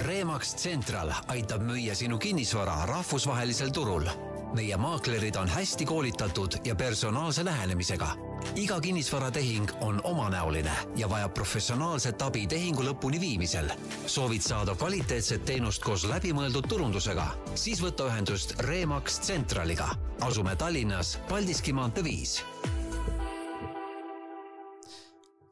Remax Central aitab müüa sinu kinnisvara rahvusvahelisel turul. meie maaklerid on hästi koolitatud ja personaalse lähenemisega. iga kinnisvaratehing on omanäoline ja vajab professionaalset abi tehingu lõpuni viimisel. soovid saada kvaliteetset teenust koos läbimõeldud turundusega, siis võta ühendust Remax Centraliga. asume Tallinnas Paldiski maantee viis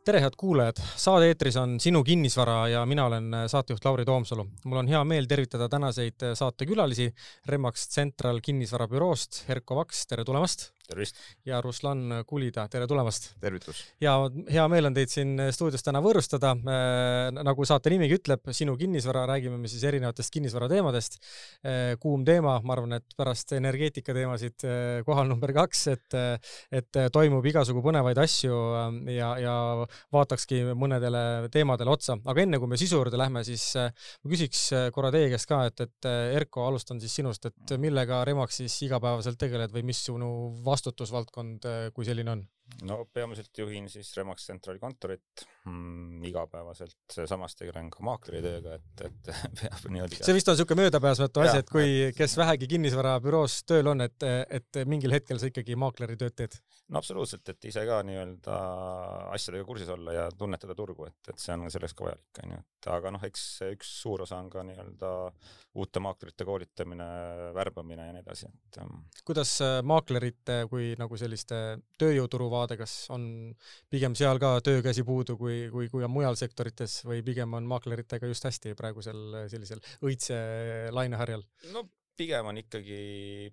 tere, head kuulajad, saade eetris on Sinu kinnisvara ja mina olen saatejuht Lauri Toomsalu. mul on hea meel tervitada tänaseid saatekülalisi Remax Central kinnisvarabüroost, Erko Vaks, tere tulemast! Tervist! ja Ruslan Kulida, tere tulemast! tervitus! ja hea meel on teid siin stuudios täna võõrustada äh,. nagu saate nimigi ütleb, sinu kinnisvara, räägime me siis erinevatest kinnisvarateemadest äh,. kuum teema, ma arvan, et pärast energeetika teemasid äh, kohal number kaks, et, et toimub igasugu põnevaid asju ja, ja vaatakski mõnedele teemadele otsa. aga enne kui me sisu juurde lähme, siis ma küsiks korra teie käest ka, et, et Erko, alustan siis sinust, et millega Remax siis igapäevaselt tegeled või mis sinu vastu vastutusvaldkond, äh, kui selline on? no peamiselt juhin siis Remax Centrali kontorit mm, igapäevaselt, samas tegelen ka maakleri tööga, et, et peab niimoodi. see vist on niisugune möödapääsmatu asi, et kui, kes vähegi kinnisvarabüroos tööl on, et, et mingil hetkel sa ikkagi maakleri tööd teed? No absoluutselt, et ise ka nii-öelda asjadega kursis olla ja tunnetada turgu, et, et see on selleks ka vajalik, onju, et aga noh, eks üks suur osa on ka nii-öelda uute maaklerite koolitamine, värbamine ja nii edasi, et. Ähm, kuidas äh, maaklerite kui nagu selliste tööjõuturu vaade, kas on pigem seal ka töökäsi puudu, kui, kui, kui on mujal sektorites või pigem on maakleritega just hästi praegusel sellisel õitse laineharjal? no pigem on ikkagi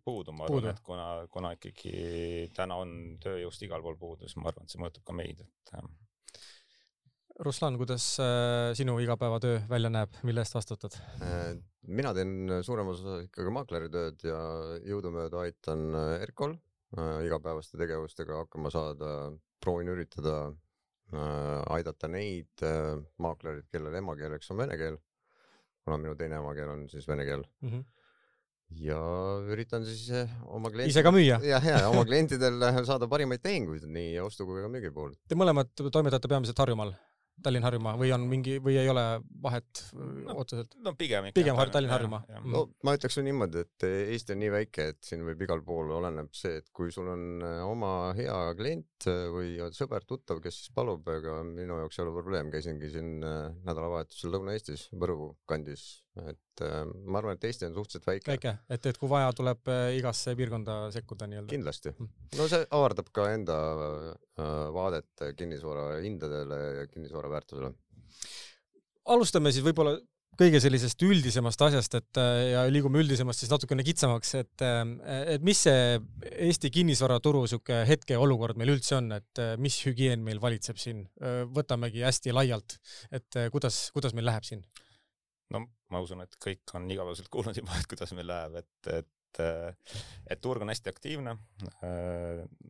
puudu, ma arvan, et kuna, kuna ikkagi täna on tööjõust igal pool puudu, siis ma arvan, et see mõjutab ka meid, et Ruslan, kuidas äh, sinu igapäevatöö välja näeb, mille eest vastutad? Äh, mina teen suuremas osas ikkagi maakleritööd ja jõudumööda aitan äh, Erkol igapäevaste tegevustega hakkama saada, proovin üritada aidata neid maaklerid, kellel emakeeleks on vene keel, kuna minu teine emakeel on siis vene keel. Mm. -hmm ja üritan siis eh, oma klientidel. ise ka müüa? jah, ja oma klientidel saada parimaid tehinguid nii ostu kui ka müügi puhul. Te mõlemad toimetate peamiselt Harjumaal? Tallinn-Harjumaa või on mingi või ei ole vahet no, otseselt? no pigem ikka. pigem Tallinn-Harjumaa. Mm. no ma ütleks niimoodi, et Eesti on nii väike, et siin võib igal pool oleneb see, et kui sul on oma hea klient või sõber-tuttav, kes siis palub, ega minu jaoks ei ole probleem, käisingi siin nädalavahetusel Lõuna-Eestis, Võru kandis et äh, ma arvan, et Eesti on suhteliselt väike. väike, et, et kui vaja, tuleb äh, igasse piirkonda sekkuda nii-öelda. kindlasti. Mm. no see avardab ka enda äh, vaadet kinnisvara hindadele ja kinnisvara väärtusele. alustame siis võib-olla kõige sellisest üldisemast asjast, et ja liigume üldisemast siis natukene kitsamaks, et, et mis see Eesti kinnisvaraturu niisugune hetkeolukord meil üldse on, et mis hügieen meil valitseb siin, võtamegi hästi laialt, et kuidas, kuidas meil läheb siin? No ma usun, et kõik on igapäevaselt kuulnud juba, et kuidas meil läheb, et, et, et turg on hästi aktiivne.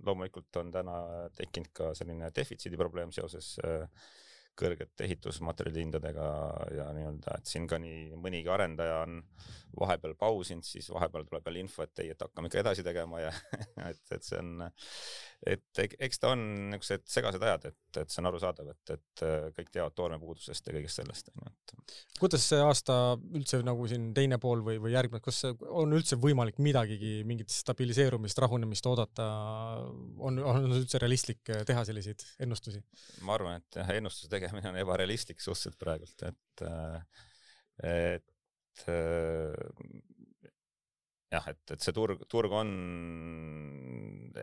loomulikult on täna tekkinud ka selline defitsiidi probleem seoses kõrgete ehitusmaterjalide hindadega ja nii-öelda, et siin ka nii mõnigi arendaja on vahepeal pausinud, siis vahepeal tuleb jälle info, et ei, et hakkame ikka edasi tegema ja et, et see on, et eks ta on niisugused segased ajad, et, et see on arusaadav, et, et kõik teavad toormepuudusest ja kõigest sellest, onju, et. kuidas see aasta üldse nagu siin teine pool või, või järgmine, kas on üldse võimalik midagigi, mingit stabiliseerumist, rahunemist oodata, on, on üldse realistlik teha selliseid ennustusi? ma arvan, et jah, ennustuse tegemine on ebarealistlik suhteliselt praegult, et, et jah, et, et see turg, turg on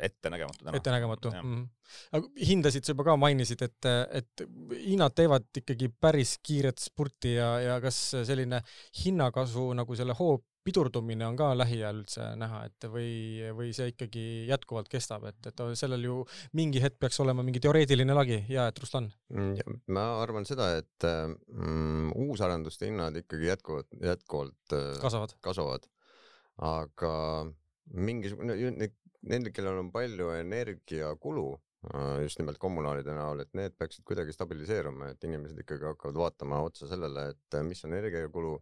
ettenägematu täna. ettenägematu. Mm aga hindasid sa juba ka mainisid, et, et hinnad teevad ikkagi päris kiiret spurti ja, ja kas selline hinnakasvu nagu selle hoo pidurdumine on ka lähiajal üldse näha, et või, või see ikkagi jätkuvalt kestab, et, et sellel ju mingi hetk peaks olema mingi teoreetiline lagi ja et Ruslan? Mm, ma arvan seda, et mm, uusarenduste hinnad ikkagi jätkuvalt, jätkuvalt äh, kasvavad, kasvavad., aga mingisugune, nendel, kellel on palju energiakulu Äh, just nimelt kommunaalide näol, et need peaksid kuidagi stabiliseeruma, et inimesed ikkagi hakkavad vaatama otsa sellele, et äh, mis on energiakulu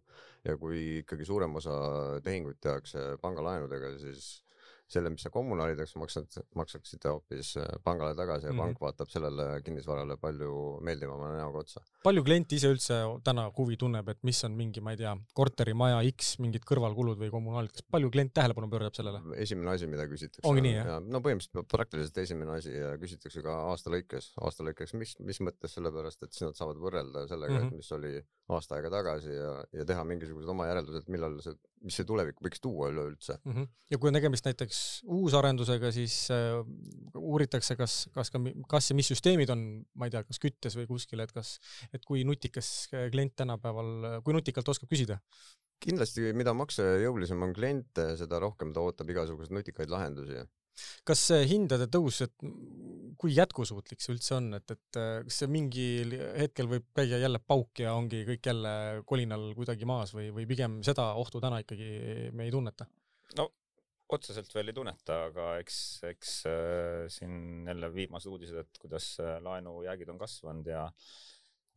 ja kui ikkagi suurem osa tehinguid tehakse pangalaenudega, siis selle, mis sa kommunaalideks maksad, maksaksite hoopis äh, pangale tagasi ja mm -hmm. pank vaatab sellele kinnisvarale palju meeldivama näoga otsa. palju klient ise üldse täna huvi tunneb, et mis on mingi, ma ei tea, korterimaja X mingid kõrvalkulud või kommunaalid, kas palju klient tähelepanu pöörab sellele? esimene asi, mida küsitakse. ongi nii, jah? no põhimõtteliselt praktiliselt esimene asi ja küsitakse ka aasta lõikes, aasta lõikes, mis, mis mõttes, sellepärast et siis nad saavad võrrelda sellega mm, -hmm. et mis oli aasta aega tagasi ja, ja teha mingisugused oma järeldused, millal see, mis see tulevik võiks tuua üleüldse mm. -hmm. ja kui on tegemist näiteks uusarendusega, siis äh, uuritakse, kas, kas ka, kas ja mis süsteemid on, ma ei tea, kas küttes või kuskil, et kas, et kui nutikas klient tänapäeval, kui nutikalt oskab küsida? kindlasti, mida maksejõulisem on klient, seda rohkem ta ootab igasuguseid nutikaid lahendusi kas see hindade tõus, et kui jätkusuutlik see üldse on, et, et kas see mingil hetkel võib käia jälle pauk ja ongi kõik jälle kolinal kuidagi maas või, või pigem seda ohtu täna ikkagi me ei tunneta? no otseselt veel ei tunneta, aga eks, eks äh, siin jälle viimased uudised, et kuidas äh, laenujäägid on kasvanud ja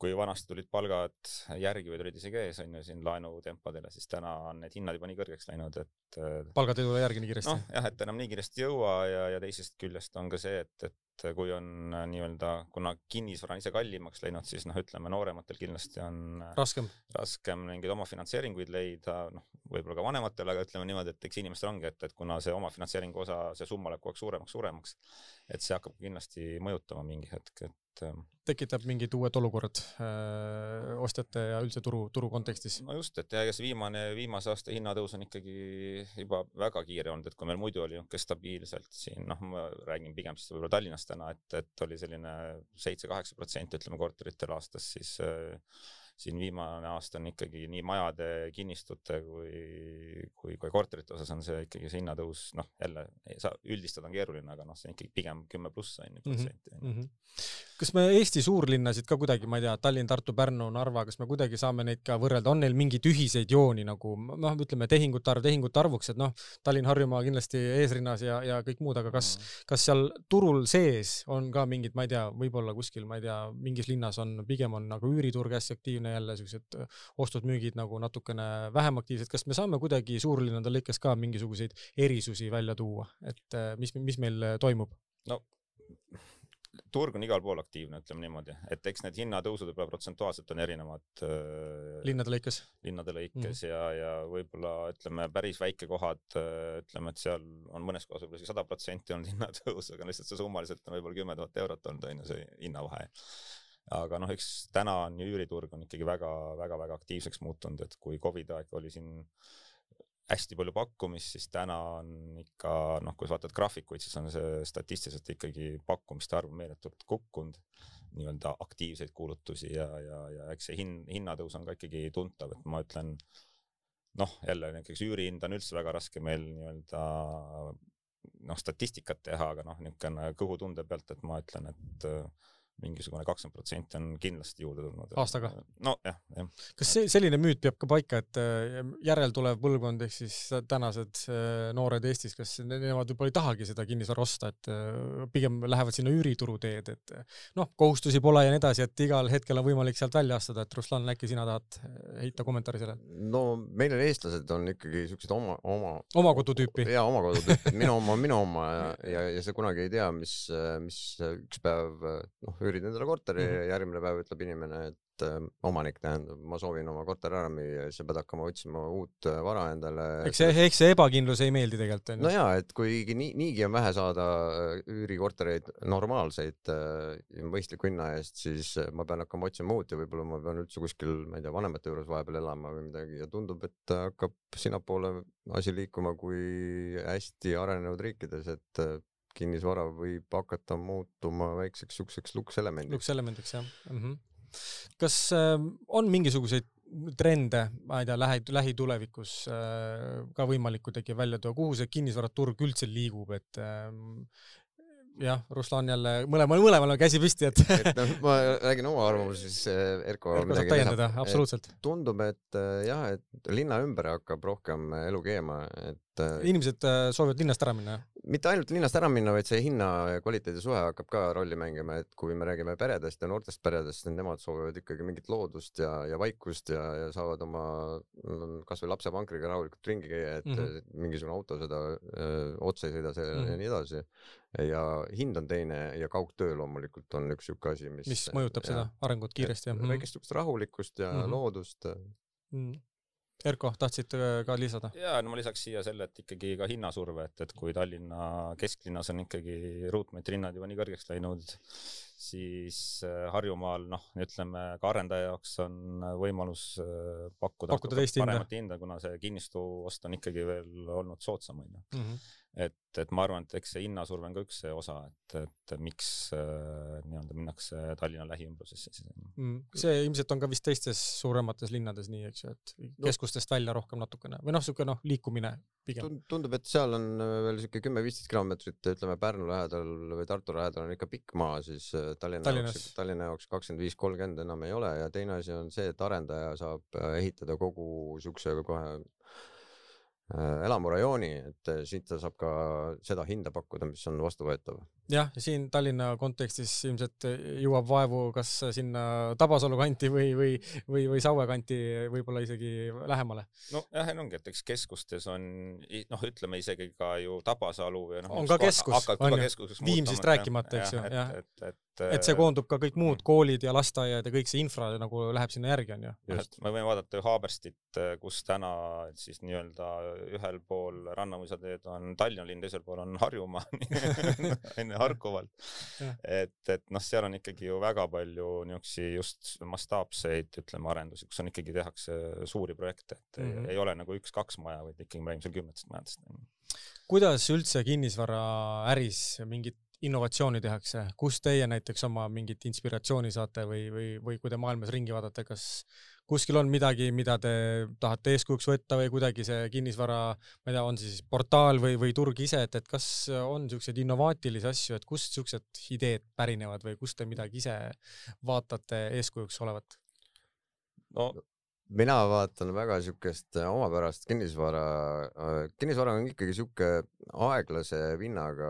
kui vanasti tulid palgad järgi või tulid isegi ees, on ju, siin laenutempadele, siis täna on need hinnad juba nii kõrgeks läinud, et äh, palgad ei tule järgi nii kiiresti? noh, jah, et enam nii kiiresti ei jõua ja, ja teisest küljest on ka see, et, et kui on äh, nii-öelda, kuna kinnisvara on ise kallimaks läinud, siis noh, ütleme noorematel kindlasti on äh, raskem, raskem mingeid omafinantseeringuid leida, noh, võib-olla ka vanematel, aga ütleme niimoodi, et eks inimestel ongi, et, et kuna see omafinantseeringu osa, see summa läheb kogu aeg suuremaks, suuremaks, et see hakkab kindlasti mõjutama mingi hetk, et et ähm, tekitab mingid uued olukorrad öö, ostjate ja üldse turu, turu kontekstis? no just, et ja ega see viimane, viimase aasta hinnatõus on ikkagi juba väga kiire olnud, et kui meil muidu oli niisugune stabiilselt siin, noh, ma räägin pigem siis võib-olla Tallinnast täna, et, et oli selline seitse-kaheksa protsenti, ütleme, korteritel aastas, siis äh, siin viimane aasta on ikkagi nii majade, kinnistute kui, kui, kui korterite osas on see ikkagi see hinnatõus, noh jälle sa üldistada on keeruline, aga noh, see on ikkagi pigem kümme pluss on ju mhm, protsenti mm. -hmm. kas me Eesti suurlinnasid ka kuidagi, ma ei tea, Tallinn, Tartu, Pärnu, Narva, kas me kuidagi saame neid ka võrrelda, on neil mingeid ühiseid jooni nagu noh, ütleme tehingute arv tehingute arvuks, et noh, Tallinn, Harjumaa kindlasti eesrinnas ja, ja kõik muud, aga kas mm, -hmm. kas seal turul sees on ka mingid, ma ei tea, võib-olla kuskil, ma ei tea, mingis linnas on pigem on nagu üüriturg hästi aktiivne jälle siuksed äh, ostud-müügid nagu natukene vähem aktiivsed, kas me saame kuidagi suurlinnade lõikes ka mingisuguseid erisusi välja tuua, et äh, mis, mis meil äh, toimub? no turg on igal pool aktiivne, ütleme niimoodi, et eks need hinnatõusud võib-olla protsentuaalselt on erinevad linnade lõikes? linnade lõikes mm -hmm. ja, ja võib-olla ütleme päris väikekohad ütleme, et seal on mõnes kohas võib-olla isegi sada protsenti olnud hinnatõus, aga lihtsalt see summaliselt on võib-olla kümme tuhat eurot olnud, on ju, see hinnavahe aga noh, eks täna on ju üüriturg on ikkagi väga-väga-väga aktiivseks muutunud, et kui Covidi aeg oli siin hästi palju pakkumist, siis täna on ikka noh, kui sa vaatad graafikuid, siis on see statistiliselt ikkagi pakkumiste arv meeletult kukkunud, nii-öelda aktiivseid kuulutusi ja, ja, ja eks see hin-, hinnatõus on ka ikkagi tuntav, et ma ütlen noh, jälle näiteks üürihind on üldse väga raske meil nii-öelda noh, statistikat teha, aga noh, niisugune kõhutunde pealt, et ma ütlen, et äh, mingisugune kakskümmend protsenti on kindlasti juurde tulnud. aastaga? nojah, jah. kas see, selline müüt peab ka paika, et äh, järeltulev põlvkond ehk siis tänased äh, noored Eestis, kas nemad võib-olla ei tahagi seda kinnisvara osta, et äh, pigem lähevad sinna üürituru teed, et noh, kohustusi pole ja nii edasi, et igal hetkel on võimalik sealt välja astuda, et Ruslan, äkki sina tahad heita kommentaari sellele? no meil on eestlased on ikkagi siuksed oma, oma oma kodu tüüpi? jaa, oma kodu tüüpi, minu oma minu oma ja, ja, ja sa kunagi ei tea, mis, mis üks päev noh, üürid endale korteri mm -hmm. ja järgmine päev ütleb inimene, et äh, omanik tähendab, ma soovin oma korteri ära müüa ja siis sa pead hakkama otsima uut äh, vara endale. eks see, eks see ebakindlus ei meeldi tegelikult onju. no jaa, et kuigi nii, niigi on vähe saada äh, üürikortereid normaalseid äh, mõistliku hinna eest, siis ma pean hakkama otsima uut ja võib-olla ma pean üldse kuskil, ma ei tea, vanemate juures vahepeal elama või midagi ja tundub, et hakkab sinnapoole asi liikuma kui hästi arenenud riikides, et kinnisvara võib hakata muutuma väikseks siukseks lukselemendiks. lukselemendiks jah mm. -hmm. kas äh, on mingisuguseid trende, ma ei tea, lähi, lähitulevikus äh, ka võimalik kuidagi välja tuua, kuhu see kinnisvaraturg üldse liigub, et äh, jah, Ruslan jälle mõlemal, mõlemal on käsi püsti, et et noh, ma räägin oma arvamuse, siis äh, Erko. Erko saab täiendada, absoluutselt. tundub, et äh, jah, et linna ümber hakkab rohkem elu keema, et. inimesed soovivad linnast ära minna? mitte ainult linnast ära minna, vaid see hinna ja kvaliteedi suhe hakkab ka rolli mängima, et kui me räägime peredest ja noortest peredest, siis nemad soovivad ikkagi mingit loodust ja, ja vaikust ja, ja saavad oma kasvõi lapsevankriga rahulikult ringi käia, et mm -hmm. mingisugune auto seda öö, otsa ei sõida sellele mm -hmm. ja nii edasi. Ja hind on teine ja kaugtöö loomulikult on üks siuke asi, mis. mis mõjutab ja, seda arengut kiiresti, jah? väikest sihukest rahulikkust ja mm -hmm. loodust mm. Erko, tahtsid ka lisada? ja no ma lisaks siia selle, et ikkagi ka hinnasurve, et, et kui Tallinna kesklinnas on ikkagi ruutmeetri hinnad juba nii kõrgeks läinud, siis äh, Harjumaal noh, ütleme ka arendaja jaoks on võimalus äh, pakkuda, pakkuda paremat hinda, kuna see kinnistu ost on ikkagi veel olnud soodsam onju. Mhm et, et ma arvan, et eks see hinnasurve on ka üks see osa, et, et miks äh, nii-öelda minnakse Tallinna lähiümbrusesse siis mm,. see ilmselt on ka vist teistes suuremates linnades nii, eks ju, et keskustest no. välja rohkem natukene või noh, niisugune noh, liikumine pigem. tundub, et seal on äh, veel siuke kümme-viisteist kilomeetrit, ütleme Pärnu lähedal või Tartu lähedal on ikka pikk maa, siis äh, Tallinna Tallinnas. jaoks, Tallinna jaoks kakskümmend viis, kolmkümmend enam ei ole ja teine asi on see, et arendaja saab äh, ehitada kogu siukse kohe elamurajooni, et äh, siit ta saab ka seda hinda pakkuda, mis on vastuvõetav. Jah, siin Tallinna kontekstis ilmselt jõuab vaevu kas sinna Tabasalu kanti või, või, või, või Saue kanti võib-olla isegi lähemale. nojah, ongi, et eks keskustes on noh, ütleme isegi ka ju Tabasalu või noh. on ka keskus, on ju, Viimsist rääkimata, eks ju, jah. et, et, et, et see koondub ka kõik muud mm. koolid ja lasteaiad ja kõik see infra nagu läheb sinna järgi, on ju. just, me võime vaadata ju Haaberstit, kus täna siis nii-öelda ühel pool Rannamõisateed on Tallinna linn, teisel pool on Harjumaa enne Harkuvalt. et, et noh, seal on ikkagi ju väga palju niisugusi just mastaapseid, ütleme, arendusi, kus on ikkagi tehakse suuri projekte, et mm -hmm. ei ole nagu üks-kaks maja, vaid ikkagi me räägime seal kümnetest majadest. kuidas üldse kinnisvaraäris mingit innovatsiooni tehakse, kust teie näiteks oma mingit inspiratsiooni saate või, või, või kui te maailmas ringi vaatate, kas kuskil on midagi, mida te tahate eeskujuks võtta või kuidagi see kinnisvara, ma ei tea, on see siis portaal või, või turg ise, et, et kas on niisuguseid innovaatilisi asju, et kust niisugused ideed pärinevad või kust te midagi ise vaatate eeskujuks olevat? no mina vaatan väga siukest äh, omapärast kinnisvara, äh, kinnisvara on ikkagi siuke aeglase vinnaga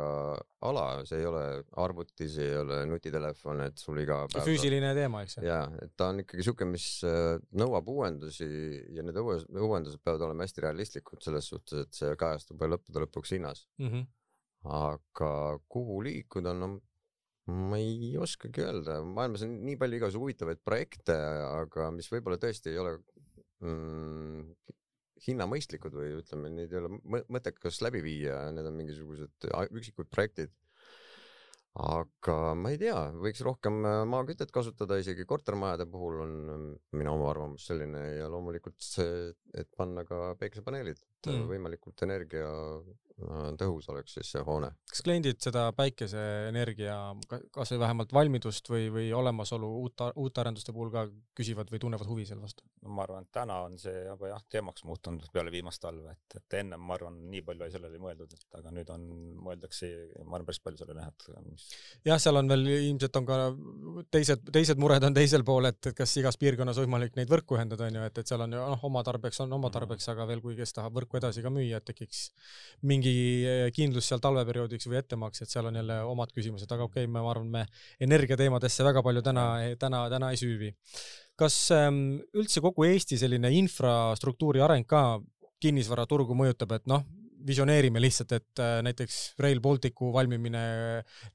ala, see ei ole arvuti, see ei ole nutitelefon, et sul iga päev. füüsiline teema, eks ju. ja, et ta on ikkagi siuke, mis äh, nõuab uuendusi ja need uuendused peavad olema hästi realistlikud selles suhtes, et see kajastub lõppude lõpuks hinnas mm. -hmm. aga kuhu liikuda, no ma ei oskagi öelda, maailmas on nii palju igasugu huvitavaid projekte, aga mis võib-olla tõesti ei ole mm, hinnamõistlikud või ütleme, neid ei ole mõttekas läbi viia, need on mingisugused üksikud projektid. aga ma ei tea, võiks rohkem äh, maakütet kasutada, isegi kortermajade puhul on minu oma arvamus selline ja loomulikult see, et panna ka päikesepaneelid mm., võimalikult energia Äh, tõhus oleks siis see hoone. kas kliendid seda päikeseenergia kas või vähemalt valmidust või, või olemasolu uut, uute arenduste puhul ka küsivad või tunnevad huvi selle vastu? no ma arvan, et täna on see juba jah, teemaks muutunud peale viimast talve, et, et ennem ma arvan, nii palju sellele ei mõeldud, et aga nüüd on, mõeldakse, ma arvan, päris palju sellele jah, et mis. jah, seal on veel ilmselt on ka teised, teised mured on teisel pool, et, et kas igas piirkonnas võimalik neid võrku ühendada, on ju, et, et seal on ju noh, oma tarbeks on oma tarbeks, aga veel kui kes tahab võrku edasi ka müüa, et tekiks mingi mingi eh, kindlus seal talveperioodiks või ettemaksed, seal on jälle omad küsimused, aga okei okay,, ma arvan, me energiateemadesse väga palju täna, täna, täna ei süüvi. kas ähm, üldse kogu Eesti selline infrastruktuuri areng ka kinnisvaraturgu mõjutab, et noh, visioneerime lihtsalt, et äh, näiteks Rail Balticu valmimine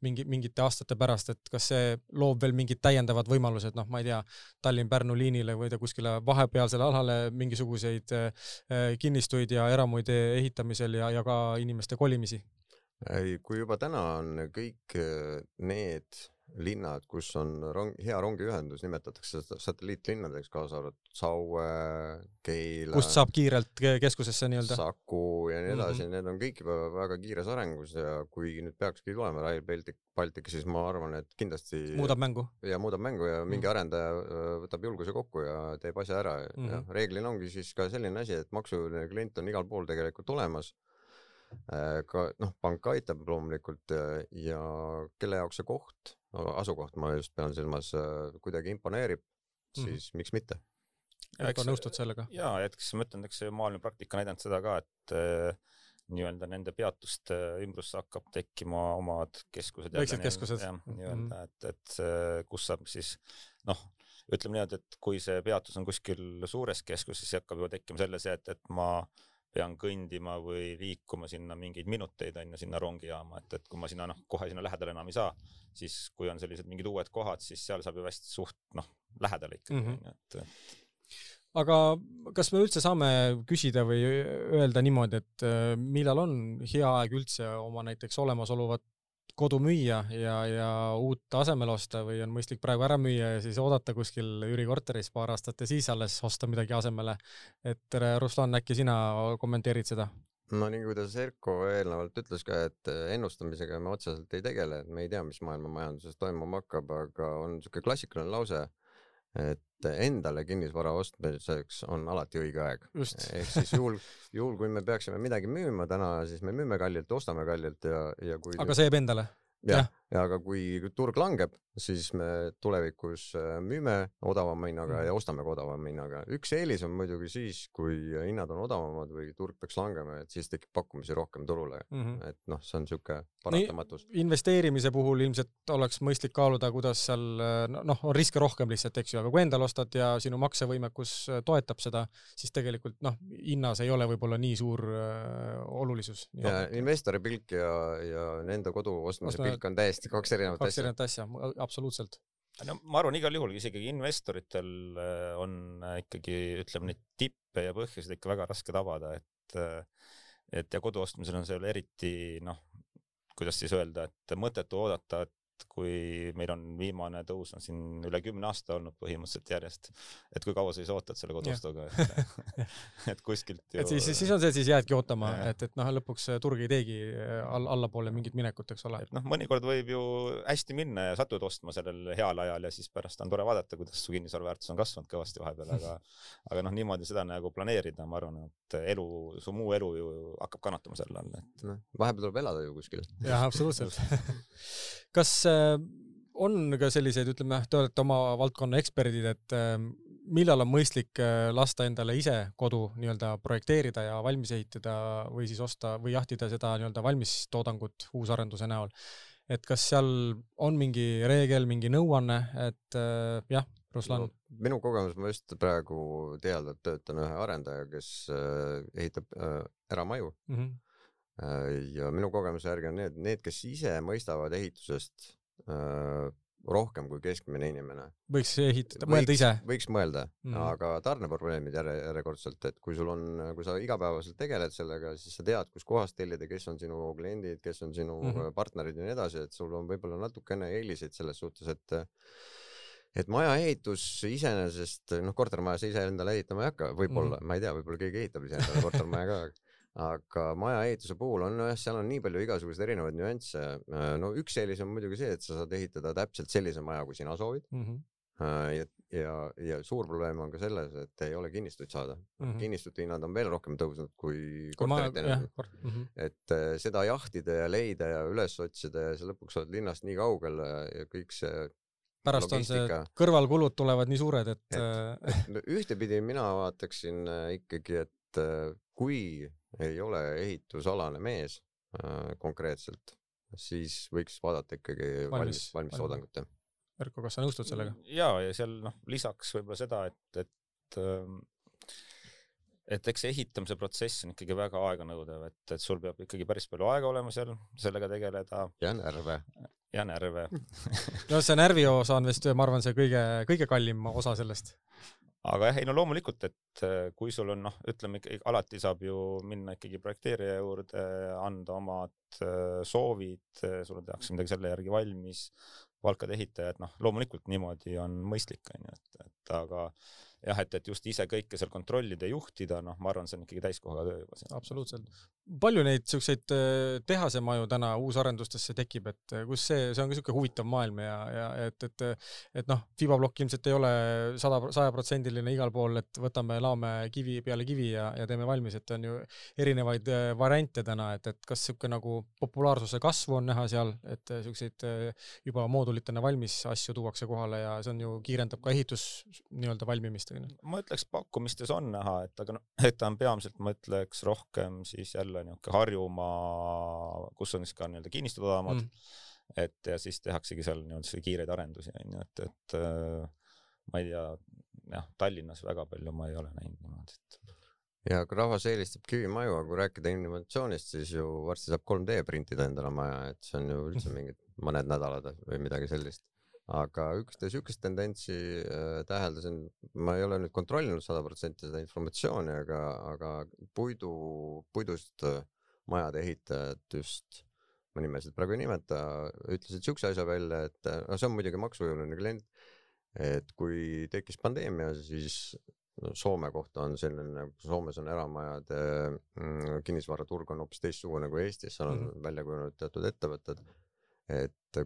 mingi, mingite aastate pärast, et kas see loob veel mingid täiendavad võimalused, noh, ma ei tea, Tallinn-Pärnu liinile või ta kuskile vahepealsele alale mingisuguseid äh, kinnistuid ja eramuid ehitamisel ja, ja ka inimeste kolimisi? kui juba täna on kõik äh, need linnad, kus on rong, hea rongiühendus, nimetatakse satelliitlinnadeks, kaasa arvatud Saue, Keila. kust saab kiirelt keskusesse nii-öelda? Saku ja nii edasi mm, -hmm. need on kõik juba väga kiires arengus ja kui nüüd peakski tulema Rail Baltic, Baltic, siis ma arvan, et kindlasti. muudab mängu. ja muudab mängu ja mingi mm -hmm. arendaja äh, võtab julguse kokku ja teeb asja ära mm -hmm. ja reeglina ongi siis ka selline asi, et maksuline klient on igal pool tegelikult olemas ka noh, pank aitab loomulikult ja, ja kelle jaoks see koht asukoht, ma just pean silmas, äh, kuidagi imponeerib, mhm. siis mm -hmm. miks mitte. Erko, nõustud sellega? jaa, eks ma ütlen, eks see maailma praktika näidanud seda ka, et äh, nii-öelda nende peatuste ümbrusse hakkab tekkima omad keskused. väiksed keskused. jah, nii-öelda, et, et kus saab siis noh, ütleme niimoodi, et kui see peatus on kuskil suures keskuses, siis hakkab juba tekkima selle see, et, et ma pean kõndima või liikuma sinna mingeid minuteid on ju sinna rongijaama, et, et kui ma sinna noh, kohe sinna lähedale enam ei saa, siis kui on sellised mingid uued kohad, siis seal saab ju hästi suht noh, lähedale ikkagi Mhm. on ju, et aga kas me üldse saame küsida või öelda niimoodi, et äh, millal on hea aeg üldse oma näiteks olemasolevat kodu müüa ja, ja uut asemele osta või on mõistlik praegu ära müüa ja siis oodata kuskil üürikorteris paar aastat ja siis alles osta midagi asemele. et äh, Ruslan, äkki sina kommenteerid seda? no nii kuidas Erko eelnevalt ütles ka, et ennustamisega me otseselt ei tegele, et me ei tea, mis maailma majanduses toimuma hakkab, aga on niisugune klassikaline lause, et endale kinnisvara ostmiseks on alati õige aeg. ehk siis juhul, juhul kui me peaksime midagi müüma täna, siis me müüme kallilt, ostame kallilt ja, ja kui aga see jääb endale? jah jah. ja aga kui turg langeb, siis me tulevikus äh, müüme odavama hinnaga Mhm. ja ostame ka odavama hinnaga. üks eelis on muidugi siis, kui hinnad on odavamad või turg peaks langema, et siis tekib pakkumisi rohkem turule. Mm -hmm. et noh, see on niisugune paratamatus. investeerimise puhul ilmselt oleks mõistlik kaaluda, kuidas seal no- noh, on riske rohkem lihtsalt, eks ju, aga kui endale ostad ja sinu maksevõimekus äh, toetab seda, siis tegelikult noh, hinnas ei ole võib-olla nii suur äh, olulisus. ja investori pilk ja, ja enda kodu ostmise pilk on täiesti kaks erinevat kaks asja. erinevat asja, absoluutselt. no ma arvan, igal juhul isegi investoritel äh, on äh, ikkagi ütleme neid tippe ja põhjuseid ikka väga raske tabada, et äh, et ja kodu ostmisel on seal eriti noh, kuidas siis öelda, et mõttetu oodata, et kui meil on viimane tõus on siin üle kümne aasta olnud põhimõtteliselt järjest, et kui kaua sa siis ootad selle koduostuga, et, et kuskilt ju et siis, siis on see, siis jäädki ootama, et, et noh, lõpuks turg ei teegi äh, all, allapoole mingit minekut, eks ole. et noh, mõnikord võib ju hästi minna ja satud ostma sellel heal ajal ja siis pärast on tore vaadata, kuidas su kinnisvara väärtus on kasvanud kõvasti vahepeal, aga aga noh, niimoodi seda nagu planeerida, ma arvan, et elu, su muu elu ju hakkab kannatama selle all, et noh, vahepeal tuleb elada ju kuskil. jah, absoluutselt. kas on ka selliseid, ütleme, te olete oma valdkonna eksperdid, et äh, millal on mõistlik äh, lasta endale ise kodu nii-öelda projekteerida ja valmis ehitada või siis osta või jahtida seda nii-öelda valmistoodangut uusarenduse näol? et kas seal on mingi reegel, mingi nõuanne, et äh, jah, Ruslan no,? minu kogemus, ma just praegu teadvalt töötan ühe arendaja, kes äh, ehitab äh, eramaju mm? -hmm. äh, ja minu kogemuse järgi on need, need, kes ise mõistavad ehitusest äh, rohkem kui keskmine inimene. võiks ehitada, mõelda ise? võiks mõelda mm. -hmm. aga tarneprobleemid järje, järjekordselt, et kui sul on, kui sa igapäevaselt tegeled sellega, siis sa tead, kuskohast tellida, kes on sinu kliendid, kes on sinu mm. -hmm. partnerid ja nii edasi, et sul on võib-olla natukene eeliseid selles suhtes, et et maja ehitus iseenesest, noh, kortermaja sa ise endale ehitama ei hakka, võib-olla mm. -hmm. ma ei tea, võib-olla keegi ehitab ise endale kortermaja ka, aga maja ehituse puhul on jah, seal on nii palju igasuguseid erinevaid nüansse. no üks eelis on muidugi see, et sa saad ehitada täpselt sellise maja, kui sina soovid mm? -hmm. ja, ja, ja suur probleem on ka selles, et ei ole kinnistuid saada mm. Mm -hmm. kinnistute hinnad on veel rohkem tõusnud kui korterite hinnad. mm, -hmm. et äh, seda jahtida ja leida ja üles otsida ja sa lõpuks oled linnast nii kaugel ja kõik see pärast on see, logistika. kõrvalkulud tulevad nii suured, et, Et- ühtepidi mina vaataksin äh, ikkagi, et äh, kui ei ole ehitusalane mees äh, konkreetselt, siis võiks vaadata ikkagi valmis, Valmis- valmis valmis- toodangut jah. Erko, kas sa nõustud sellega? ja, ja seal noh, lisaks võib-olla seda, et, et ähm, et eks see ehitamise protsess on ikkagi väga aeganõudev, et, et sul peab ikkagi päris palju aega olema seal, sellega tegeleda ja närve. ja närve. no see närvi osa on vist, ma arvan, see kõige, kõige kallim osa sellest. Aga jah, ei no loomulikult, et äh, kui sul on noh, ütleme alati saab ju minna ikkagi projekteerija juurde, anda omad äh, soovid, sulle tehakse midagi selle järgi valmis, palkad ehitajad, noh, loomulikult niimoodi on mõistlik, onju, et, et aga jah, et, et just ise kõike seal kontrollida ja juhtida, noh, ma arvan, see on ikkagi täiskohaga töö juba absoluutselt. Palju neid siukseid äh, tehasemaju täna uusarendustesse tekib, et äh, kus see, see on ka siuke huvitav maailm ja, ja et, et, et noh, fibablokk ilmselt ei ole sada, sajaprotsendiline igal pool, et võtame, laome kivi peale kivi ja, ja teeme valmis, et on ju erinevaid äh, variante täna, et, et kas siuke nagu populaarsuse kasvu on näha seal, et siukseid juba moodulitena valmis asju tuuakse kohale ja see on ju, kiirendab ka ehitus nii-öelda valmimist, ma ütleks pakkumistes on näha, et aga noh, et ta on peamiselt, ma ütleks rohkem siis jälle niisugune Harjumaa, kus on siis ka nii-öelda kinnistusadamad mm., et ja siis tehaksegi seal nii-öelda kiireid arendusi onju, et, et äh, ma ei tea, jah, Tallinnas väga palju ma ei ole näinud niimoodi, et ja kui rahvas eelistab kivimaju, aga kui rääkida innovatsioonist, siis ju varsti saab 3D printida endale maja, et see on ju üldse mingid mõned nädalad või midagi sellist. Aga üks siukest tendentsi äh, täheldasin, ma ei ole nüüd kontrollinud sada protsenti seda informatsiooni, aga, aga puidu, puidust äh, majade ehitajad just ma nimesid praegu ei nimeta, ütlesid siukse asja välja, et no see on muidugi maksujõuline klient, et kui tekkis pandeemia, siis no Soome kohta on selline, Soomes on eramajade mm, kinnisvaraturg on hoopis teistsugune kui Eestis, seal on mm -hmm. välja kujunenud teatud ettevõtted. et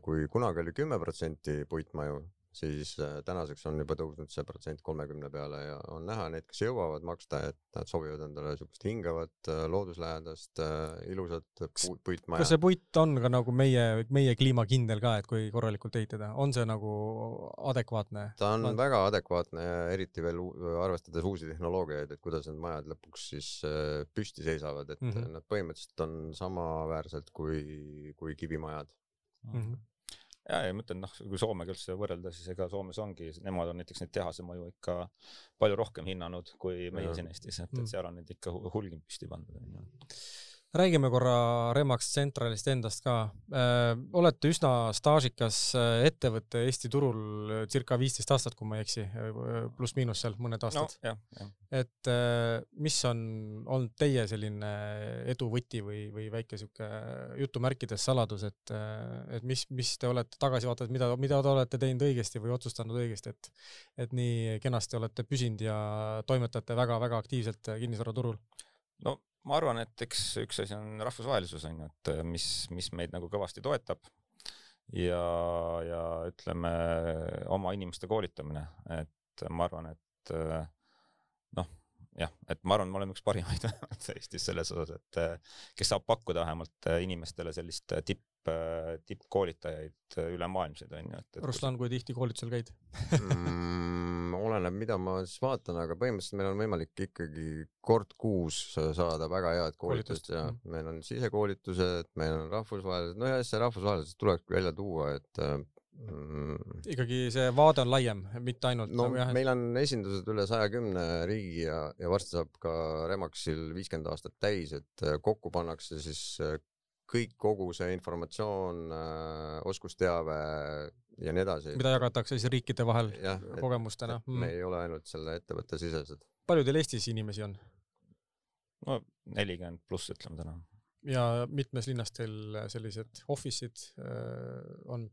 kui kunagi oli kümme protsenti puitmaju, siis äh, tänaseks on juba tõusnud see protsent kolmekümne peale ja on näha neid, kes jõuavad maksta, et nad soovivad endale siukest hingavat, äh, looduslähedast, äh, ilusat puitmaja. kas see puit on ka nagu meie, meie kliimakindel ka, et kui korralikult ehitada, on see nagu adekvaatne? ta on Ma... väga adekvaatne ja eriti veel arvestades uusi tehnoloogiaid, et kuidas need majad lõpuks siis püsti seisavad, et mm -hmm. nad põhimõtteliselt on samaväärselt kui, kui kivimajad mm. -hmm ja, ja ma ütlen, noh, kui Soomega üldse võrrelda, siis ega Soomes ongi, nemad on näiteks neid tehase mõju ikka palju rohkem hinnanud kui meie siin Eestis, et, et mm. seal on neid ikka hulgi püsti pandud, onju räägime korra Remax Centralist endast ka. Äh, olete üsna staažikas äh, ettevõte Eesti turul, äh, circa viisteist aastat, kui ma ei eksi, pluss-miinus seal mõned aastad no,. et mis on olnud teie selline edu võti või, või väike sihuke jutumärkides saladus, et, et mis, mis te olete tagasi vaadates, mida, mida te olete teinud õigesti või otsustanud õigesti, et, et nii kenasti olete püsinud ja toimetate väga-väga aktiivselt kinnisvaraturul? no ma arvan, et eks üks asi on rahvusvahelisus on ju, et äh, mis, mis meid nagu kõvasti toetab ja, ja ütleme oma inimeste koolitamine, et ma arvan, et äh, noh, jah, et ma arvan, me oleme üks parimaid vähemalt Eestis selles osas, et äh, kes saab pakkuda vähemalt inimestele sellist tipp, tippkoolitajaid ülemaailmseid onju, et, et. Ruslan, kui tihti koolitusel käid oleneb, mida ma siis vaatan, aga põhimõtteliselt meil on võimalik ikkagi kord kuus saada väga head koolitust ja mm. meil on sisekoolitused, meil on rahvusvahelised, no ja see rahvusvahelised tulekski välja tuua, et mm, ikkagi see vaade on laiem, mitte ainult no nagu jah, meil on esindused üle saja kümne riigi ja, ja varsti saab ka Remaxil viiskümmend aastat täis, et kokku pannakse siis kõik, kogu see informatsioon, oskusteave ja nii edasi. mida jagatakse siis riikide vahel ja, kogemustena. Mm. me ei ole ainult selle ettevõtte sisesed. palju teil Eestis inimesi on? no nelikümmend pluss ütleme täna. ja mitmes linnas teil sellised office'id äh, on?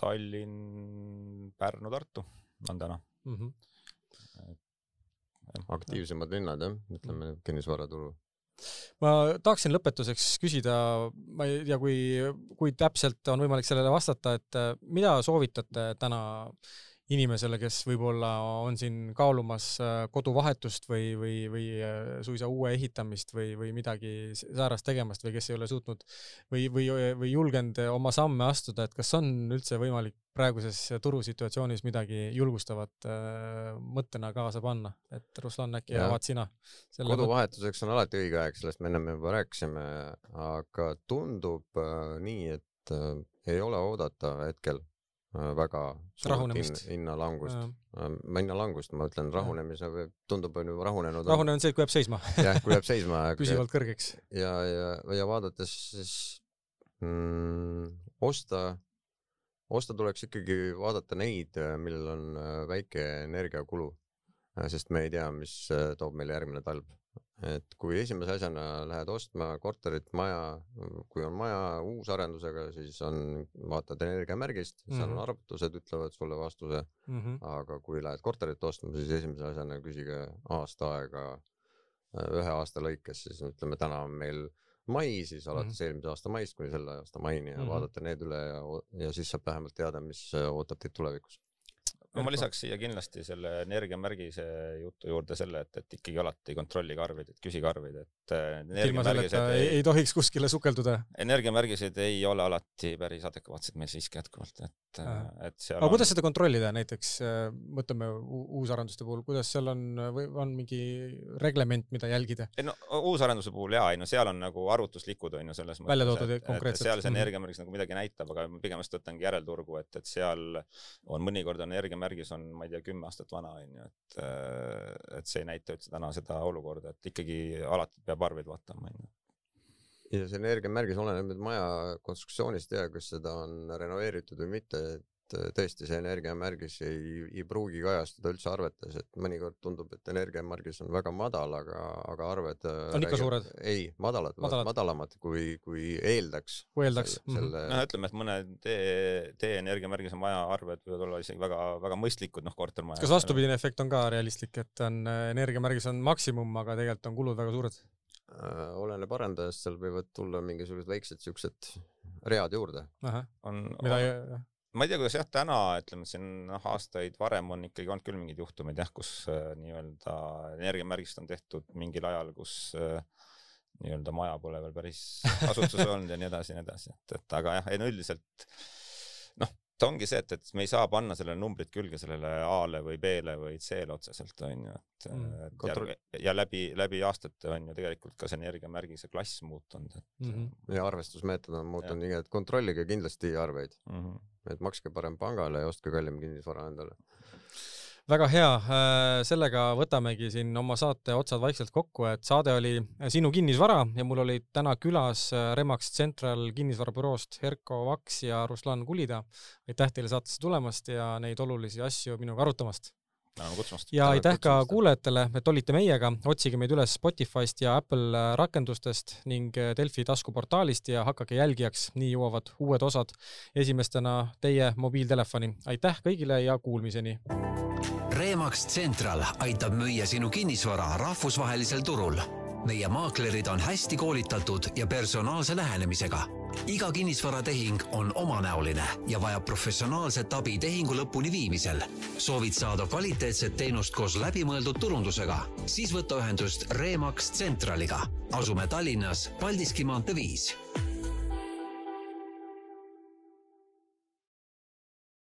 Tallinn, Pärnu, Tartu on täna mm. -hmm. aktiivsemad linnad jah, ütleme kinnisvaraturu ma tahaksin lõpetuseks küsida, ma ei tea, kui, kui täpselt on võimalik sellele vastata, et äh, mida soovitate täna inimesele, kes võib-olla on siin kaalumas äh, koduvahetust või, või, või äh, suisa uue ehitamist või, või midagi säärast tegemast või kes ei ole suutnud või, või, või julgenud oma samme astuda, et kas on üldse võimalik praeguses turusituatsioonis midagi julgustavat äh, mõttena kaasa panna, et Ruslan, äkki avad sina? koduvahetuseks on alati õige aeg, sellest me ennem juba rääkisime, aga tundub nii, et ei ole oodata hetkel väga suurt hinnalangust. Äh, hinnalangust, ma ütlen, rahunemise tundub on ju rahunenud. rahunenud on see, kui jääb seisma jah, kui jääb seisma püsivalt kõrgeks. ja, ja, ja vaadates siis mm, osta, osta tuleks ikkagi vaadata neid, millel on äh, väike energiakulu. sest me ei tea, mis toob meile järgmine talv et kui esimese asjana lähed ostma korterit, maja, kui on maja uusarendusega, siis on, vaatad energiamärgist mm, -hmm. seal on mhm. arvutused, ütlevad sulle vastuse mm. -hmm. aga kui lähed korterit ostma, siis esimese asjana küsige aasta aega, äh, ühe aasta lõikes, siis ütleme, täna on meil mai, siis alates mm -hmm. eelmise aasta maist kuni selle aasta maini ja mm -hmm. vaadata need üle ja, ja siis saab vähemalt teada, mis ootab teid tulevikus no ma lisaks siia kindlasti selle energiamärgise jutu juurde selle, et, et ikkagi alati kontrollige arveid, et küsige arveid, et ilma selleta ei, ei tohiks kuskile sukelduda. energiamärgised ei ole alati päris adekvaatsed meil siiski jätkuvalt, et, et seal aga on... kuidas seda kontrollida, näiteks mõtleme uusarenduste puhul, kuidas seal on või on mingi reglement, mida jälgida? ei no uusarenduse puhul jaa, ei no seal on nagu arvutuslikud on ju selles mõttes. välja toodud konkreetselt. seal see mhm. energiamärgis nagu midagi näitab, aga ma pigem just võtangi järelturgu, et, et seal on mõnikord on energiamärgis on, ma ei tea, kümme aastat vana on ju, et, et see ei näita üldse täna seda olukorda, et ikkagi alati peab arveid vaatama on ju ja see energiamärgis oleneb nüüd maja konstruktsioonist ja kas seda on renoveeritud või mitte, et et tõesti see energiamärgis ei, ei pruugi kajastuda üldse arvetes, et mõnikord tundub, et energiamärgis on väga madal, aga, aga arved äh, on ikka suured? ei, madalad, madalad., madalamad kui, kui eeldaks. kui eeldaks. Mhm. selle noh, ütleme, et mõne tee, tee energiamärgis on maja arved võivad olla isegi väga, väga mõistlikud, noh, kortermaja. kas vastupidine efekt on ka realistlik, et on äh, energiamärgis on maksimum, aga tegelikult on kulud väga suured? Äh, oleneb arendajast, seal võivad tulla mingisugused väiksed siuksed read juurde. on, mida on, ma ei tea, kuidas jah, täna ütleme siin noh, aastaid varem on ikkagi olnud küll mingeid juhtumeid jah, kus äh, nii-öelda energiamärgist on tehtud mingil ajal, kus äh, nii-öelda maja pole veel päris kasutuses olnud ja nii edasi ja nii edasi, et, et aga jah, ei no üldiselt noh, ta ongi see, et, et me ei saa panna sellele numbrit külge sellele A-le või B-le või C-le otseselt onju, et mm, ja, ja läbi, läbi aastate on ju tegelikult ka see energiamärgise klass muutunud, et mm. -hmm. ja arvestusmeetod on muutunud, nii et kontrollige kindlasti arveid mm. -hmm et makske parem pangale ja ostke kallim kinnisvara endale. Väga hea, äh, sellega võtamegi siin oma saate otsad vaikselt kokku, et saade oli Sinu kinnisvara ja mul olid täna külas äh, Remax Central kinnisvarabüroost Herko Vaks ja Ruslan Kulida. aitäh teile saatesse tulemast ja neid olulisi asju minuga arutamast tänan kutsumast. ja aitäh ka kuulajatele, et olite meiega, otsige meid üles Spotify'st ja Apple rakendustest ning Delfi taskuportaalist ja hakake jälgijaks, nii jõuavad uued osad esimestena teie mobiiltelefoni. aitäh kõigile ja kuulmiseni! Remax Central aitab müüa sinu kinnisvara rahvusvahelisel turul. meie maaklerid on hästi koolitatud ja personaalse lähenemisega iga kinnisvaratehing on omanäoline ja vajab professionaalset abi tehingu lõpuni viimisel. soovid saada kvaliteetset teenust koos läbimõeldud turundusega, siis võta ühendust Remax Centraliga. asume Tallinnas Paldiski maantee viis